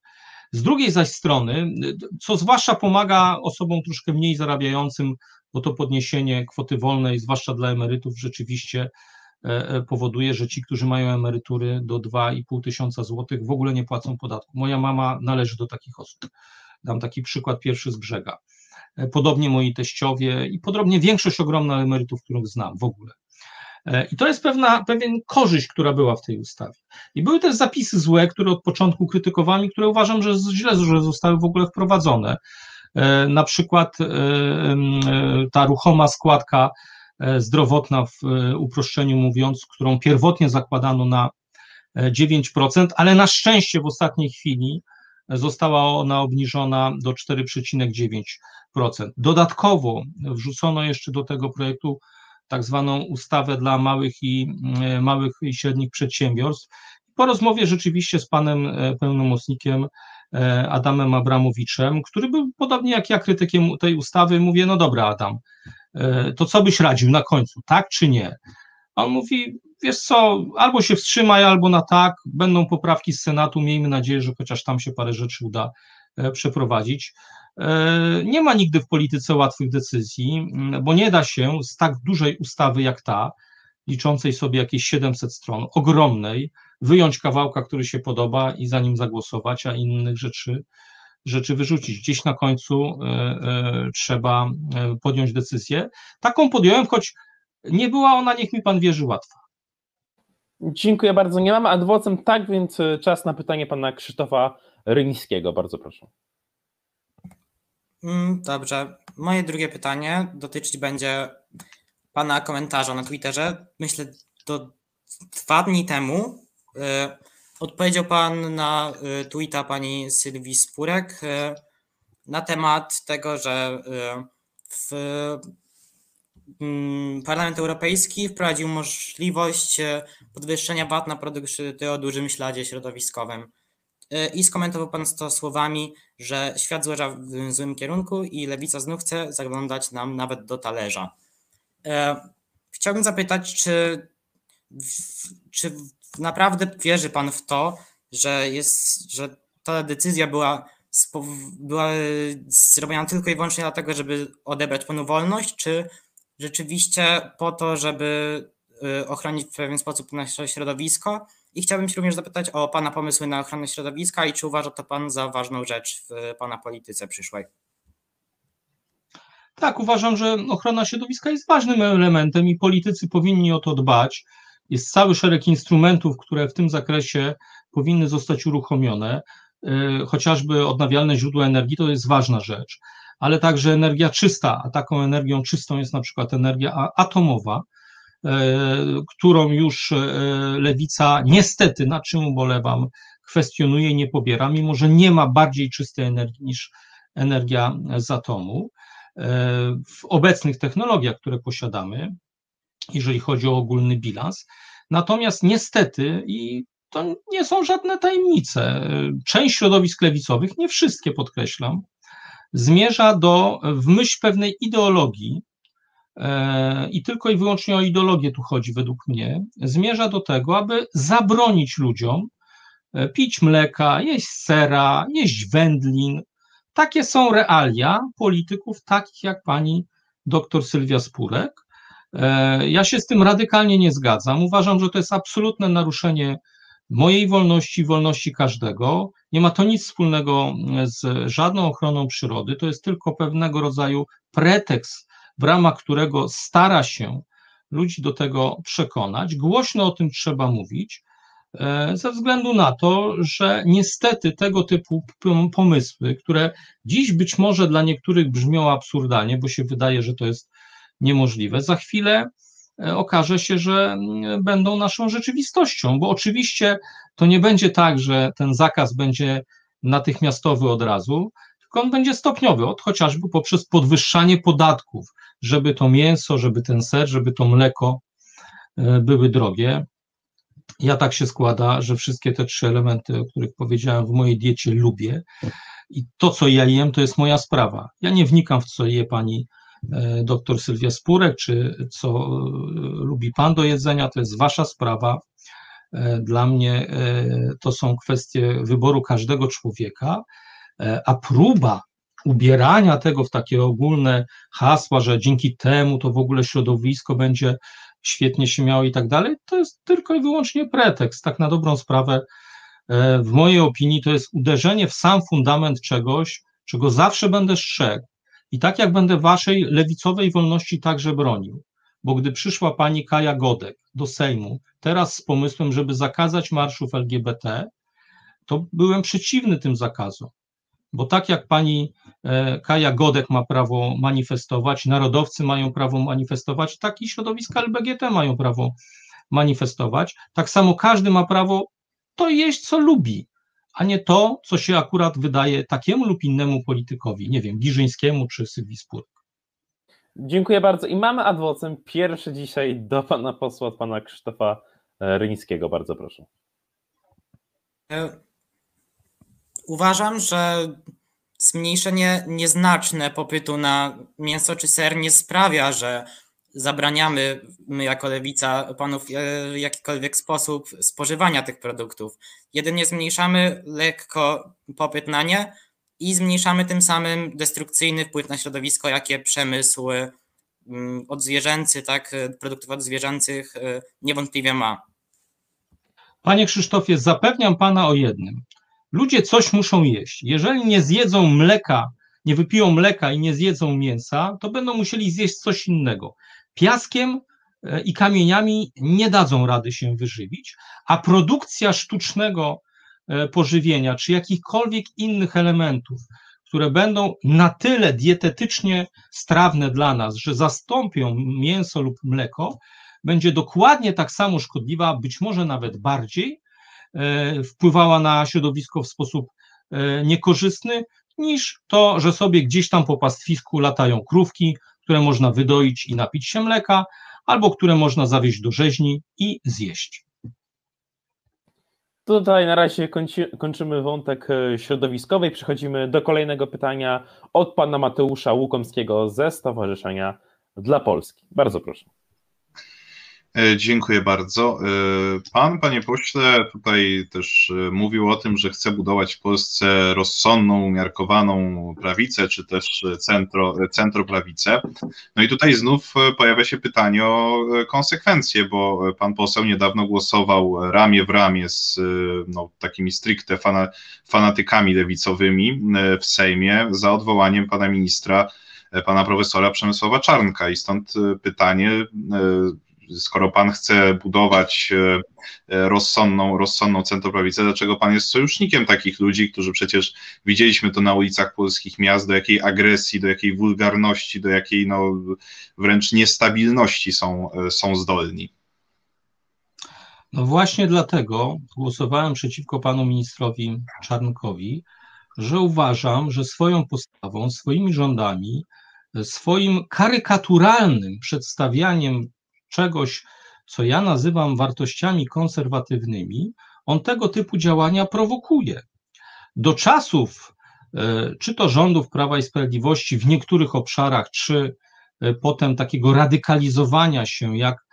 Z drugiej zaś strony, co zwłaszcza pomaga osobom troszkę mniej zarabiającym, bo to podniesienie kwoty wolnej, zwłaszcza dla emerytów, rzeczywiście E, e, powoduje, że ci, którzy mają emerytury do 2,5 tysiąca złotych, w ogóle nie płacą podatku. Moja mama należy do takich osób. Dam taki przykład pierwszy z brzega. E, podobnie moi teściowie i podobnie większość ogromna emerytów, których znam w ogóle. I to jest pewna pewien korzyść, która była w tej ustawie. I były też zapisy złe, które od początku krytykowałem i które uważam, że źle że zostały w ogóle wprowadzone. Na przykład ta ruchoma składka E, zdrowotna w e, uproszczeniu mówiąc, którą pierwotnie zakładano na 9%, e, ale na szczęście w ostatniej chwili została ona obniżona do 4,9%. Dodatkowo wrzucono jeszcze do tego projektu tak zwaną ustawę dla małych i małych i średnich przedsiębiorstw. Po rozmowie rzeczywiście z panem pełnomocnikiem Adamem Abramowiczem, który był podobnie jak ja krytykiem tej ustawy, mówię, no dobra Adam, E, to co byś radził na końcu, tak czy nie? On mówi, wiesz co, albo się wstrzymaj, albo na tak, będą poprawki z Senatu, miejmy nadzieję, że chociaż tam się parę rzeczy uda e, przeprowadzić. E, nie ma nigdy w polityce łatwych decyzji, bo nie da się z tak dużej ustawy jak ta, liczącej sobie jakieś 700 stron, ogromnej, wyjąć kawałka, który się podoba i za nim zagłosować, a innych rzeczy rzeczy wyrzucić. Gdzieś na końcu e, e, trzeba podjąć decyzję. Taką podjąłem, choć nie była ona, niech mi pan wierzy, łatwa. Dziękuję bardzo. Nie mamy adwocem, tak więc czas na pytanie pana Krzysztofa Ryńskiego. Bardzo proszę. Mm, dobrze. Moje drugie pytanie dotyczyć będzie pana komentarza na Twitterze. Myślę, to dwa dni temu Odpowiedział Pan na y, tweeta pani Sylwii Spurek y, na temat tego, że y, w mm, Parlament Europejski wprowadził możliwość e, podwyższenia VAT na produkty o dużym śladzie środowiskowym. E, I skomentował Pan to słowami, że świat zmierza w złym kierunku i lewica znów chce zaglądać nam nawet do talerza. Chciałbym zapytać, czy, czy naprawdę wierzy Pan w to, że, jest, że ta decyzja była, była zrobiona tylko i wyłącznie dlatego, żeby odebrać Panu wolność, czy rzeczywiście po to, żeby ochronić w pewien sposób nasze środowisko? I chciałbym się również zapytać o Pana pomysły na ochronę środowiska i czy uważa to Pan za ważną rzecz w Pana polityce przyszłej? Tak, uważam, że ochrona środowiska jest ważnym elementem i politycy powinni o to dbać. Jest cały szereg instrumentów, które w tym zakresie powinny zostać uruchomione, y, chociażby odnawialne źródła energii to jest ważna rzecz, ale także energia czysta, a taką energią czystą jest na przykład energia atomowa, y, którą już y, lewica niestety, na czym ubolewam, kwestionuje nie pobiera, mimo że nie ma bardziej czystej energii niż energia z atomu. W obecnych technologiach, które posiadamy, jeżeli chodzi o ogólny bilans. Natomiast niestety, i to nie są żadne tajemnice, część środowisk lewicowych, nie wszystkie podkreślam, zmierza do, w myśl pewnej ideologii, e, i tylko i wyłącznie o ideologię tu chodzi według mnie, zmierza do tego, aby zabronić ludziom e, pić mleka, jeść sera, jeść wędlin. Takie są realia polityków takich jak pani dr Sylwia Spurek, E, ja się z tym radykalnie nie zgadzam. Uważam, że to jest absolutne naruszenie mojej wolności, wolności każdego. Nie ma to nic wspólnego z żadną ochroną przyrody. To jest tylko pewnego rodzaju pretekst, w ramach którego stara się ludzi do tego przekonać. Głośno o tym trzeba mówić, e, ze względu na to, że niestety tego typu pomysły, które dziś być może dla niektórych brzmią absurdalnie, bo się wydaje, że to jest niemożliwe. Za chwilę e, okaże się, że będą naszą rzeczywistością, bo oczywiście to nie będzie tak, że ten zakaz będzie natychmiastowy od razu, tylko on będzie stopniowy, od chociażby poprzez podwyższanie podatków, żeby to mięso, żeby ten ser, żeby to mleko e, były drogie. Ja tak się składa, że wszystkie te trzy elementy, o których powiedziałem, w mojej diecie lubię. I to, co ja jem, to jest moja sprawa. Ja nie wnikam w co je pani E, doktor Sylwia Spurek, czy co e, lubi Pan do jedzenia, to jest Wasza sprawa. Dla mnie to są kwestie wyboru każdego człowieka, a próba ubierania tego w takie ogólne hasła, że dzięki temu to w ogóle środowisko będzie świetnie się miało i tak dalej, to jest tylko i wyłącznie pretekst. Tak na dobrą sprawę, w mojej opinii, to jest uderzenie w sam fundament czegoś, czego zawsze będę strzegł, i tak jak będę waszej lewicowej wolności także bronił, bo gdy przyszła pani Kaja Godek do Sejmu, teraz z pomysłem, żeby zakazać marszów LGBT, to byłem przeciwny tym zakazom. Bo tak jak pani e, Kaja Godek ma prawo manifestować, narodowcy mają prawo manifestować, tak i środowiska LBGT mają prawo manifestować. Tak samo każdy ma prawo to jeść, co lubi a nie to, co się akurat wydaje takiemu lub innemu politykowi, nie wiem, Giżyńskiemu czy Sylwii Spurek. Dziękuję bardzo. I mamy adwocem pierwszy dzisiaj do pana posła, od pana Krzysztofa e, Ryńskiego. Bardzo proszę. E, uważam, że zmniejszenie nieznaczne popytu na mięso czy ser nie sprawia, że zabraniamy my jako lewica panów w jakikolwiek sposób spożywania tych produktów. Jedynie zmniejszamy lekko popyt na nie i zmniejszamy tym samym destrukcyjny wpływ na środowisko, jakie przemysł mm, odzwierzęcy, tak, produktów odzwierzęcych y, niewątpliwie ma. Panie Krzysztofie, zapewniam pana o jednym. Ludzie coś muszą jeść. Jeżeli nie zjedzą mleka, nie wypiją mleka i nie zjedzą mięsa, to będą musieli zjeść coś innego. Piaskiem e, i kamieniami nie dadzą rady się wyżywić, a produkcja sztucznego e, pożywienia czy jakichkolwiek innych elementów, które będą na tyle dietetycznie strawne dla nas, że zastąpią mięso lub mleko, będzie dokładnie tak samo szkodliwa, być może nawet bardziej, wpływała na środowisko w sposób niekorzystny, niż to, że sobie gdzieś tam po pastwisku latają krówki, które można wydoić i napić się mleka, albo które można zawieźć do rzeźni i zjeść. Tutaj na razie kończy, kończymy wątek e, środowiskowy i przechodzimy do kolejnego pytania od pana Mateusza Łukomskiego ze Stowarzyszenia dla Polski. Bardzo proszę. E, dziękuję bardzo. E, pan, panie pośle, tutaj też e, mówił o tym, że chce budować w Polsce rozsądną, umiarkowaną prawicę, czy też centro, centroprawicę. No i tutaj znów pojawia się pytanie o konsekwencje, bo pan poseł niedawno głosował ramię w ramię z no, takimi stricte fanatykami lewicowymi w Sejmie za odwołaniem pana ministra, pana profesora Przemysława Czarnka. I stąd pytanie, skoro pan chce budować e, e, rozsądną, rozsądną centroprawicę, dlaczego pan jest sojusznikiem takich ludzi, którzy przecież widzieliśmy to na ulicach polskich miast, do jakiej agresji, do jakiej wulgarności, do jakiej no, wręcz niestabilności są, e, są zdolni. No właśnie dlatego głosowałem przeciwko panu ministrowi Czarnkowi, że uważam, że swoją postawą, swoimi rządami, swoim karykaturalnym przedstawianiem czegoś, co ja nazywam wartościami konserwatywnymi, on tego typu działania prowokuje. Do czasów, e, czy to rządów Prawa i Sprawiedliwości w niektórych obszarach, czy e, potem takiego radykalizowania się, jak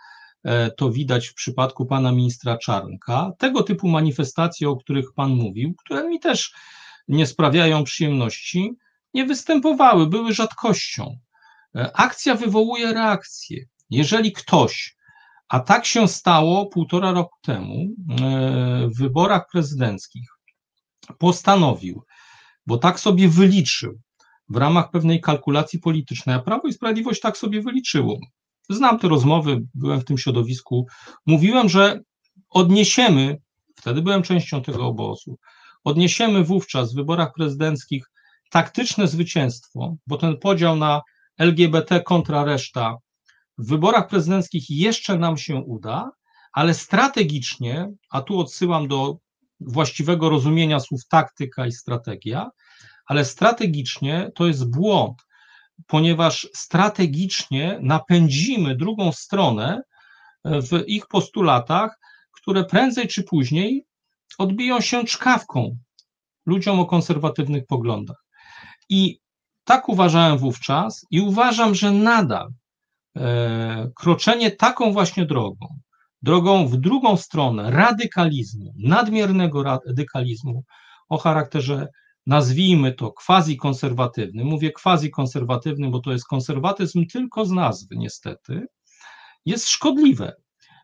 e, to widać w przypadku pana ministra Czarnka, tego typu manifestacje, o których pan mówił, które mi też nie sprawiają przyjemności, nie występowały, były rzadkością. Akcja wywołuje reakcję. Jeżeli ktoś, a tak się stało półtora roku temu e, w wyborach prezydenckich, postanowił, bo tak sobie wyliczył w ramach pewnej kalkulacji politycznej, a Prawo i Sprawiedliwość tak sobie wyliczyło. Znam te rozmowy, byłem w tym środowisku. Mówiłem, że odniesiemy, wtedy byłem częścią tego obozu, odniesiemy wówczas w wyborach prezydenckich taktyczne zwycięstwo, bo ten podział na LGBT kontra reszta w wyborach prezydenckich jeszcze nam się uda, ale strategicznie, a tu odsyłam do właściwego rozumienia słów taktyka i strategia, ale strategicznie to jest błąd, ponieważ strategicznie napędzimy drugą stronę w ich postulatach, które prędzej czy później odbiją się czkawką ludziom o konserwatywnych poglądach. I tak uważałem wówczas i uważam, że nadal E, kroczenie taką właśnie drogą, drogą w drugą stronę radykalizmu, nadmiernego radykalizmu o charakterze, nazwijmy to quasi-konserwatywny. Mówię quasi-konserwatywny, bo to jest konserwatyzm tylko z nazwy, niestety, jest szkodliwe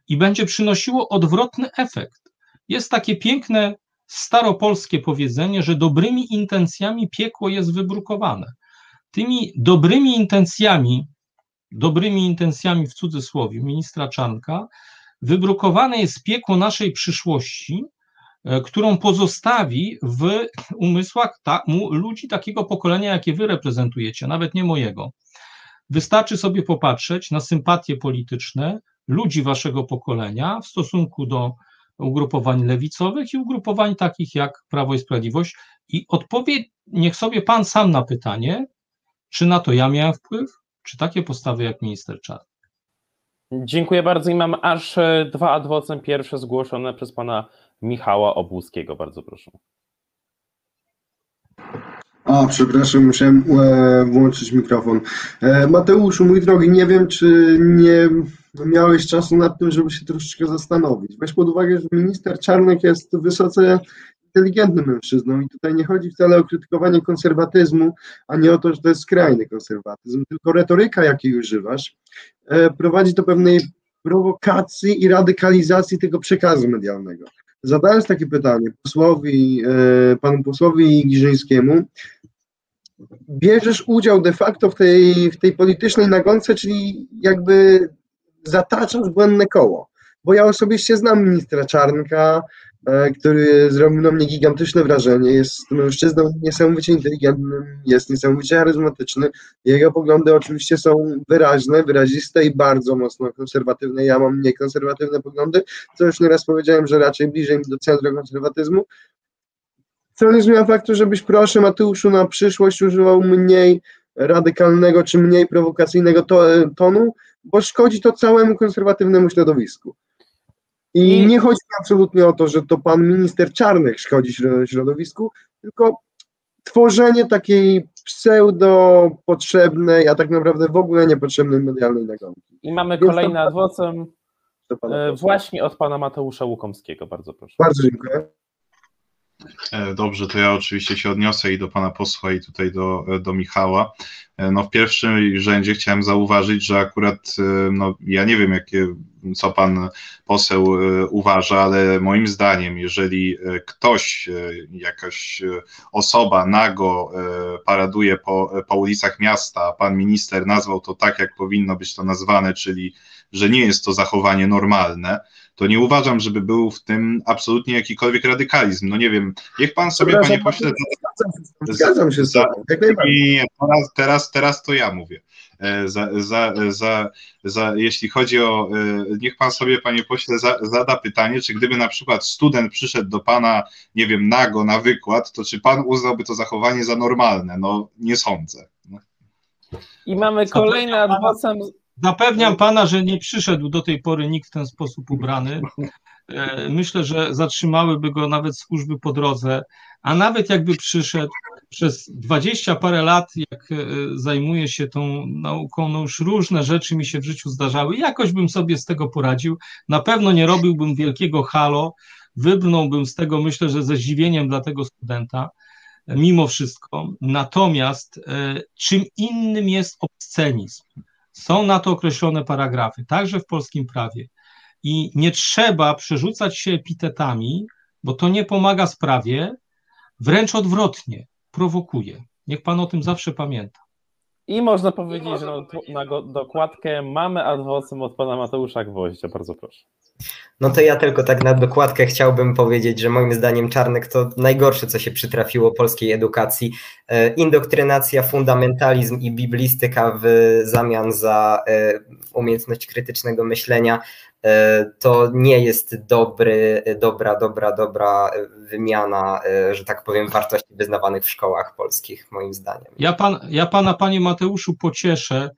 i będzie przynosiło odwrotny efekt. Jest takie piękne staropolskie powiedzenie, że dobrymi intencjami piekło jest wybrukowane. Tymi dobrymi intencjami dobrymi intencjami w cudzysłowie ministra Czanka, wybrukowane jest piekło naszej przyszłości, e, którą pozostawi w umysłach ta, ludzi takiego pokolenia, jakie wy reprezentujecie, nawet nie mojego. Wystarczy sobie popatrzeć na sympatie polityczne ludzi waszego pokolenia w stosunku do ugrupowań lewicowych i ugrupowań takich jak Prawo i Sprawiedliwość i odpowie niech sobie pan sam na pytanie, czy na to ja miałem wpływ, czy takie postawy jak minister Czarnek. Dziękuję bardzo i mam aż e, dwa adwocem. Pierwsze zgłoszone przez pana Michała Obłuskiego. Bardzo proszę. A, przepraszam, musiałem e, włączyć mikrofon. E, Mateuszu, mój drogi, nie wiem, czy nie miałeś czasu nad tym, żeby się troszeczkę zastanowić. Weź pod uwagę, że minister Czarnek jest wysoce inteligentnym mężczyzną i tutaj nie chodzi wcale o krytykowanie konserwatyzmu, a nie o to, że to jest skrajny konserwatyzm, tylko retoryka, jakiej używasz, e, prowadzi do pewnej prowokacji i radykalizacji tego przekazu medialnego. Zadając takie pytanie posłowi, e, panu posłowi Giżyńskiemu, bierzesz udział de facto w tej, w tej politycznej nagonce, czyli jakby zataczasz błędne koło. Bo ja osobiście znam ministra Czarnka, który zrobił na mnie gigantyczne wrażenie. Jest mężczyzną niesamowicie inteligentnym, jest niesamowicie charyzmatyczny. Jego poglądy oczywiście są wyraźne, wyraziste i bardzo mocno konserwatywne. Ja mam mniej konserwatywne poglądy, co już nieraz powiedziałem, że raczej bliżej do centrum konserwatyzmu. Co nie zmienia faktu, żebyś proszę Mateuszu na przyszłość używał mniej radykalnego czy mniej prowokacyjnego to, tonu, bo szkodzi to całemu konserwatywnemu środowisku. I, nie chodzi absolutnie o to, że to pan minister Czarnych szkodzi śro- środowisku, tylko tworzenie takiej pseudo potrzebnej, a tak naprawdę w ogóle niepotrzebnej medialnej nagonki. I mamy Więc kolejny adwocem e, właśnie od pana Mateusza Łukomskiego. Bardzo proszę. Bardzo dziękuję. E, Dobrze, to ja oczywiście się odniosę i do pana posła, i tutaj do, do Michała. E, No w pierwszym rzędzie chciałem zauważyć, że akurat, e, no ja nie wiem, jakie, co pan poseł e, uważa, ale moim zdaniem, jeżeli ktoś, jakaś osoba nago paraduje po, po ulicach miasta, a pan minister nazwał to tak, jak powinno być to nazwane, czyli że nie jest to zachowanie normalne, to nie uważam, żeby był w tym absolutnie jakikolwiek radykalizm. No nie wiem, niech pan sobie, panie pośle, Zgadzam się z z nie, teraz, teraz, teraz to ja mówię. E, Za, za, za, za, jeśli chodzi o, e, niech pan sobie, panie pośle, za, zada pytanie, czy gdyby na przykład student przyszedł do pana, nie wiem, nago na wykład, to czy pan uznałby to zachowanie za normalne? No, nie sądzę. No. I mamy kolejny adwocem. Zapewniam pana, że nie przyszedł do tej pory nikt w ten sposób ubrany. E, Myślę, że zatrzymałyby go nawet służby po drodze, a nawet jakby przyszedł przez dwadzieścia parę lat, jak e, zajmuję się tą nauką, no już różne rzeczy mi się w życiu zdarzały. Jakoś bym sobie z tego poradził. Na pewno nie robiłbym wielkiego halo, wybrnąłbym z tego, myślę, że ze zdziwieniem dla tego studenta, e, mimo wszystko. Natomiast e, czym innym jest obscenizm? Są na to określone paragrafy, także w polskim prawie. I nie trzeba przerzucać się epitetami, bo to nie pomaga sprawie, wręcz odwrotnie, prowokuje. Niech pan o tym zawsze pamięta. I można powiedzieć, że na, na dokładkę mamy adwocem od pana Mateusza Gwoździa. Bardzo proszę. No to ja tylko tak na dokładkę chciałbym powiedzieć, że moim zdaniem Czarnek to najgorsze, co się przytrafiło polskiej edukacji. E, Indoktrynacja, fundamentalizm i biblistyka w zamian za e, umiejętność krytycznego myślenia e, to nie jest dobry, dobra, dobra, dobra wymiana, że tak powiem, wartości wyznawanych w szkołach polskich, moim zdaniem. Ja, pan, ja pana, panie Mateuszu, pocieszę,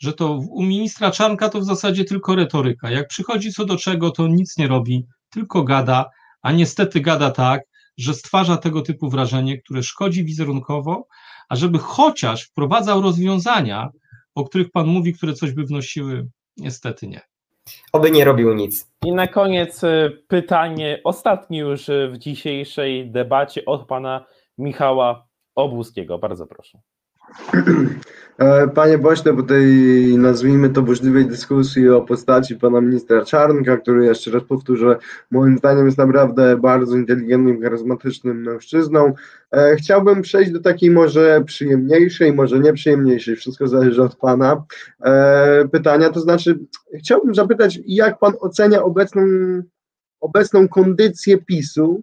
że to u ministra Czarnka to w zasadzie tylko retoryka. Jak przychodzi co do czego, to nic nie robi, tylko gada, a niestety gada tak, że stwarza tego typu wrażenie, które szkodzi wizerunkowo, a żeby chociaż wprowadzał rozwiązania, o których pan mówi, które coś by wnosiły, niestety nie. Oby nie robił nic. I na koniec e, pytanie, ostatnie już e, w dzisiejszej debacie od pana Michała Obuskiego. Bardzo proszę. E, Panie pośle, po tej nazwijmy to burzliwej dyskusji o postaci pana ministra Czarnka, który jeszcze raz powtórzę, moim zdaniem jest naprawdę bardzo inteligentnym, charyzmatycznym mężczyzną, e, chciałbym przejść do takiej może przyjemniejszej, może nieprzyjemniejszej, wszystko zależy od pana, e, pytania, to znaczy chciałbym zapytać, jak pan ocenia obecną, obecną kondycję PiSu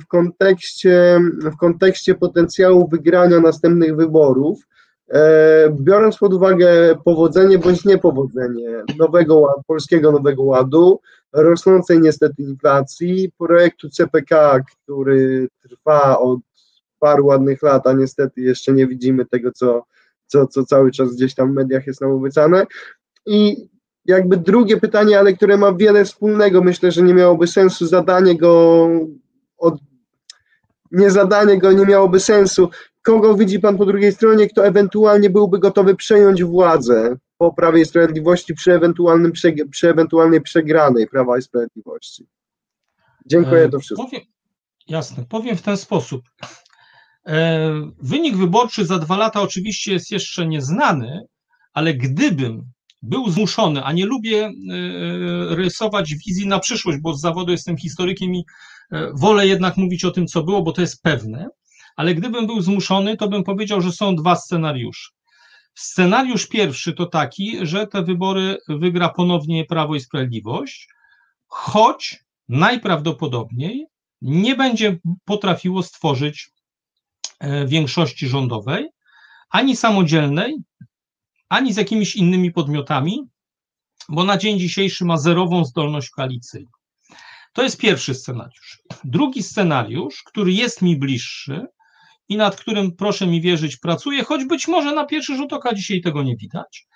w kontekście, w kontekście potencjału wygrania następnych wyborów, E, biorąc pod uwagę powodzenie bądź niepowodzenie nowego polskiego nowego ładu, rosnącej niestety inflacji, projektu CPK, który trwa od paru ładnych lat, a niestety jeszcze nie widzimy tego, co, co, co cały czas gdzieś tam w mediach jest nam obiecane. I jakby drugie pytanie, ale które ma wiele wspólnego, myślę, że nie miałoby sensu zadanie go od nie zadanie go nie miałoby sensu. Kogo widzi pan po drugiej stronie, kto ewentualnie byłby gotowy przejąć władzę po Prawie i Sprawiedliwości przy, ewentualnym przeg- przy ewentualnej przegranej Prawa i Sprawiedliwości? Dziękuję, to wszystko. Powiem, jasne, powiem w ten sposób. E, Wynik wyborczy za dwa lata oczywiście jest jeszcze nieznany, ale gdybym był zmuszony, a nie lubię e, rysować wizji na przyszłość, bo z zawodu jestem historykiem i e, wolę jednak mówić o tym, co było, bo to jest pewne, ale gdybym był zmuszony, to bym powiedział, że są dwa scenariusze. Scenariusz pierwszy to taki, że te wybory wygra ponownie Prawo i Sprawiedliwość, choć najprawdopodobniej nie będzie potrafiło stworzyć e, większości rządowej, ani samodzielnej, ani z jakimiś innymi podmiotami, bo na dzień dzisiejszy ma zerową zdolność koalicyjną. To jest pierwszy scenariusz. Drugi scenariusz, który jest mi bliższy i nad którym, proszę mi wierzyć, pracuję, choć być może na pierwszy rzut oka dzisiaj tego nie widać.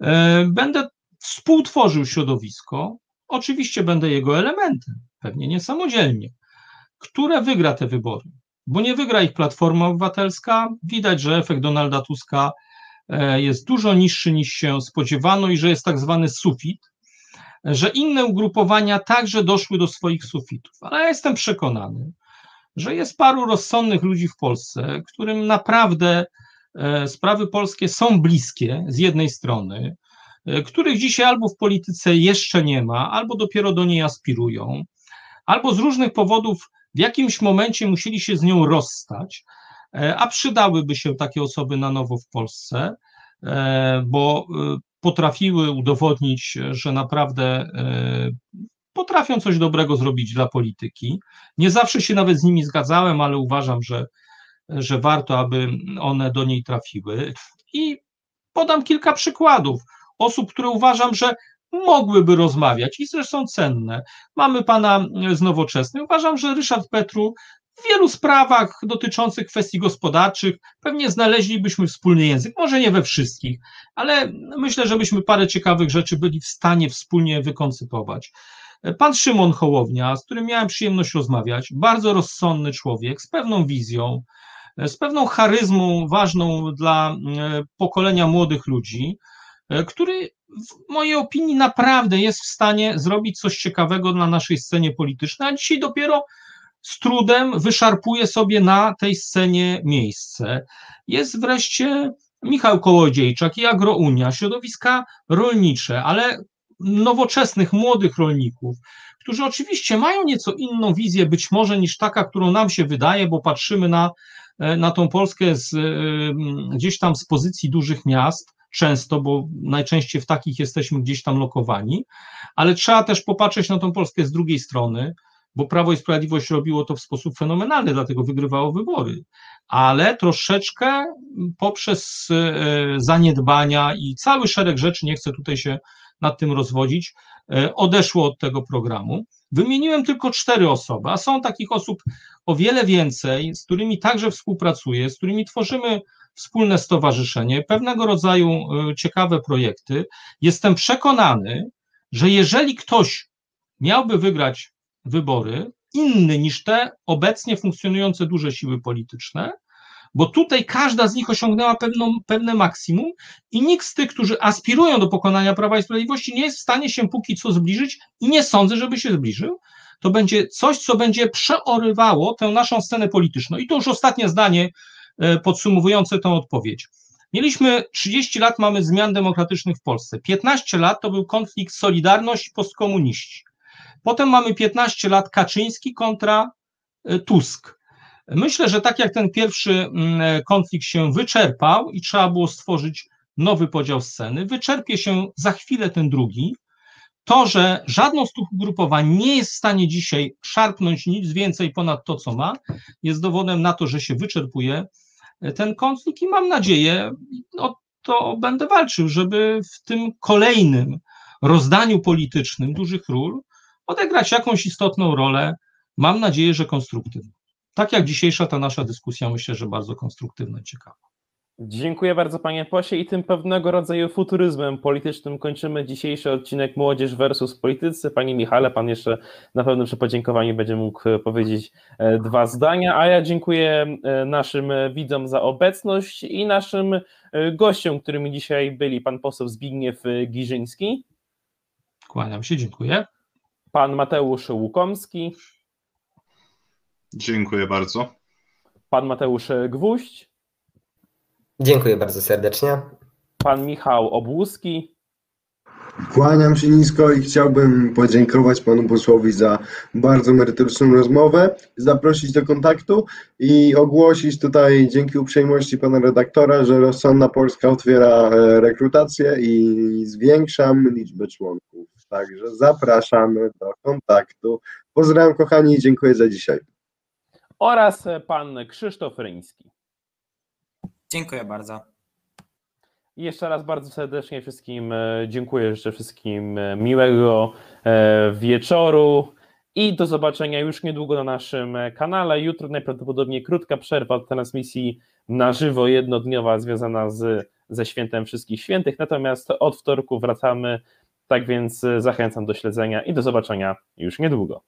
E, będę współtworzył środowisko, oczywiście będę jego elementem, pewnie nie samodzielnie, które wygra te wybory, bo nie wygra ich Platforma Obywatelska. Widać, że efekt Donalda Tuska e, jest dużo niższy niż się spodziewano i że jest tak zwany sufit, że inne ugrupowania także doszły do swoich sufitów. Ale ja jestem przekonany, że jest paru rozsądnych ludzi w Polsce, którym naprawdę e, sprawy polskie są bliskie z jednej strony, e, których dzisiaj albo w polityce jeszcze nie ma, albo dopiero do niej aspirują, albo z różnych powodów w jakimś momencie musieli się z nią rozstać, e, a przydałyby się takie osoby na nowo w Polsce, bo potrafiły udowodnić, że naprawdę potrafią coś dobrego zrobić dla polityki. Nie zawsze się nawet z nimi zgadzałem, ale uważam, że, że warto, aby one do niej trafiły. I podam kilka przykładów osób, które uważam, że mogłyby rozmawiać i zresztą cenne. Mamy pana z Nowoczesnej. Uważam, że Ryszard Petru w wielu sprawach dotyczących kwestii gospodarczych pewnie znaleźlibyśmy wspólny język. Może nie we wszystkich, ale myślę, że byśmy parę ciekawych rzeczy byli w stanie wspólnie wykoncypować. Pan Szymon Hołownia, z którym miałem przyjemność rozmawiać, bardzo rozsądny człowiek, z pewną wizją, z pewną charyzmą ważną dla e, pokolenia młodych ludzi, e, który w mojej opinii naprawdę jest w stanie zrobić coś ciekawego na naszej scenie politycznej, a dzisiaj dopiero z trudem wyszarpuje sobie na tej scenie miejsce. Jest wreszcie Michał Kołodziejczak i Agrounia, środowiska rolnicze, ale nowoczesnych, młodych rolników, którzy oczywiście mają nieco inną wizję, być może niż taka, którą nam się wydaje, bo patrzymy na, e, na tą Polskę z, e, gdzieś tam z pozycji dużych miast, często, bo najczęściej w takich jesteśmy gdzieś tam lokowani, ale trzeba też popatrzeć na tą Polskę z drugiej strony, bo Prawo i Sprawiedliwość robiło to w sposób fenomenalny, dlatego wygrywało wybory, ale troszeczkę poprzez e, zaniedbania i cały szereg rzeczy, nie chcę tutaj się nad tym rozwodzić, e, odeszło od tego programu. Wymieniłem tylko cztery osoby, a są takich osób o wiele więcej, z którymi także współpracuję, z którymi tworzymy wspólne stowarzyszenie, pewnego rodzaju e, ciekawe projekty. Jestem przekonany, że jeżeli ktoś miałby wygrać wybory, inny niż te obecnie funkcjonujące duże siły polityczne, bo tutaj każda z nich osiągnęła pewną, pewne maksimum i nikt z tych, którzy aspirują do pokonania Prawa i Sprawiedliwości, nie jest w stanie się póki co zbliżyć i nie sądzę, żeby się zbliżył. To będzie coś, co będzie przeorywało tę naszą scenę polityczną. I to już ostatnie zdanie e, podsumowujące tę odpowiedź. Mieliśmy 30 lat, mamy zmian demokratycznych w Polsce. 15 lat to był konflikt Solidarność postkomuniści. Potem mamy 15 lat Kaczyński kontra e, Tusk. Myślę, że tak jak ten pierwszy mm, konflikt się wyczerpał i trzeba było stworzyć nowy podział sceny, wyczerpie się za chwilę ten drugi. To, że żadną z tych ugrupowań nie jest w stanie dzisiaj szarpnąć nic więcej ponad to, co ma, jest dowodem na to, że się wyczerpuje ten konflikt i mam nadzieję, no to będę walczył, żeby w tym kolejnym rozdaniu politycznym dużych ról odegrać jakąś istotną rolę. Mam nadzieję, że konstruktywną tak jak dzisiejsza ta nasza dyskusja, myślę, że bardzo konstruktywna i ciekawa. Dziękuję bardzo panie posie i tym pewnego rodzaju futuryzmem politycznym kończymy dzisiejszy odcinek Młodzież versus Politycy. Panie Michale, pan jeszcze na pewno przy podziękowaniu będzie mógł powiedzieć e, dwa zdania, a ja dziękuję e, naszym widzom za obecność i naszym e, gościom, którymi dzisiaj byli pan poseł Zbigniew Giżyński. Kłaniam się, dziękuję. Pan Mateusz Łukomski. Dziękuję bardzo. Pan Mateusz Gwóźdź. Dziękuję bardzo serdecznie. Pan Michał Obłuski. Kłaniam się nisko i chciałbym podziękować panu posłowi za bardzo merytoryczną rozmowę, zaprosić do kontaktu i ogłosić tutaj dzięki uprzejmości pana redaktora, że Rozsądna Polska otwiera e, rekrutację i zwiększam liczbę członków. Także zapraszamy do kontaktu. Pozdrawiam kochani i dziękuję za dzisiaj. Oraz pan Krzysztof Ryński. Dziękuję bardzo. I jeszcze raz bardzo serdecznie wszystkim e, dziękuję. Życzę wszystkim e, miłego e, wieczoru i do zobaczenia już niedługo na naszym kanale. Jutro najprawdopodobniej krótka przerwa od transmisji na żywo, jednodniowa, związana z, ze Świętem Wszystkich Świętych. Natomiast od wtorku wracamy tak więc e, zachęcam do śledzenia i do zobaczenia już niedługo.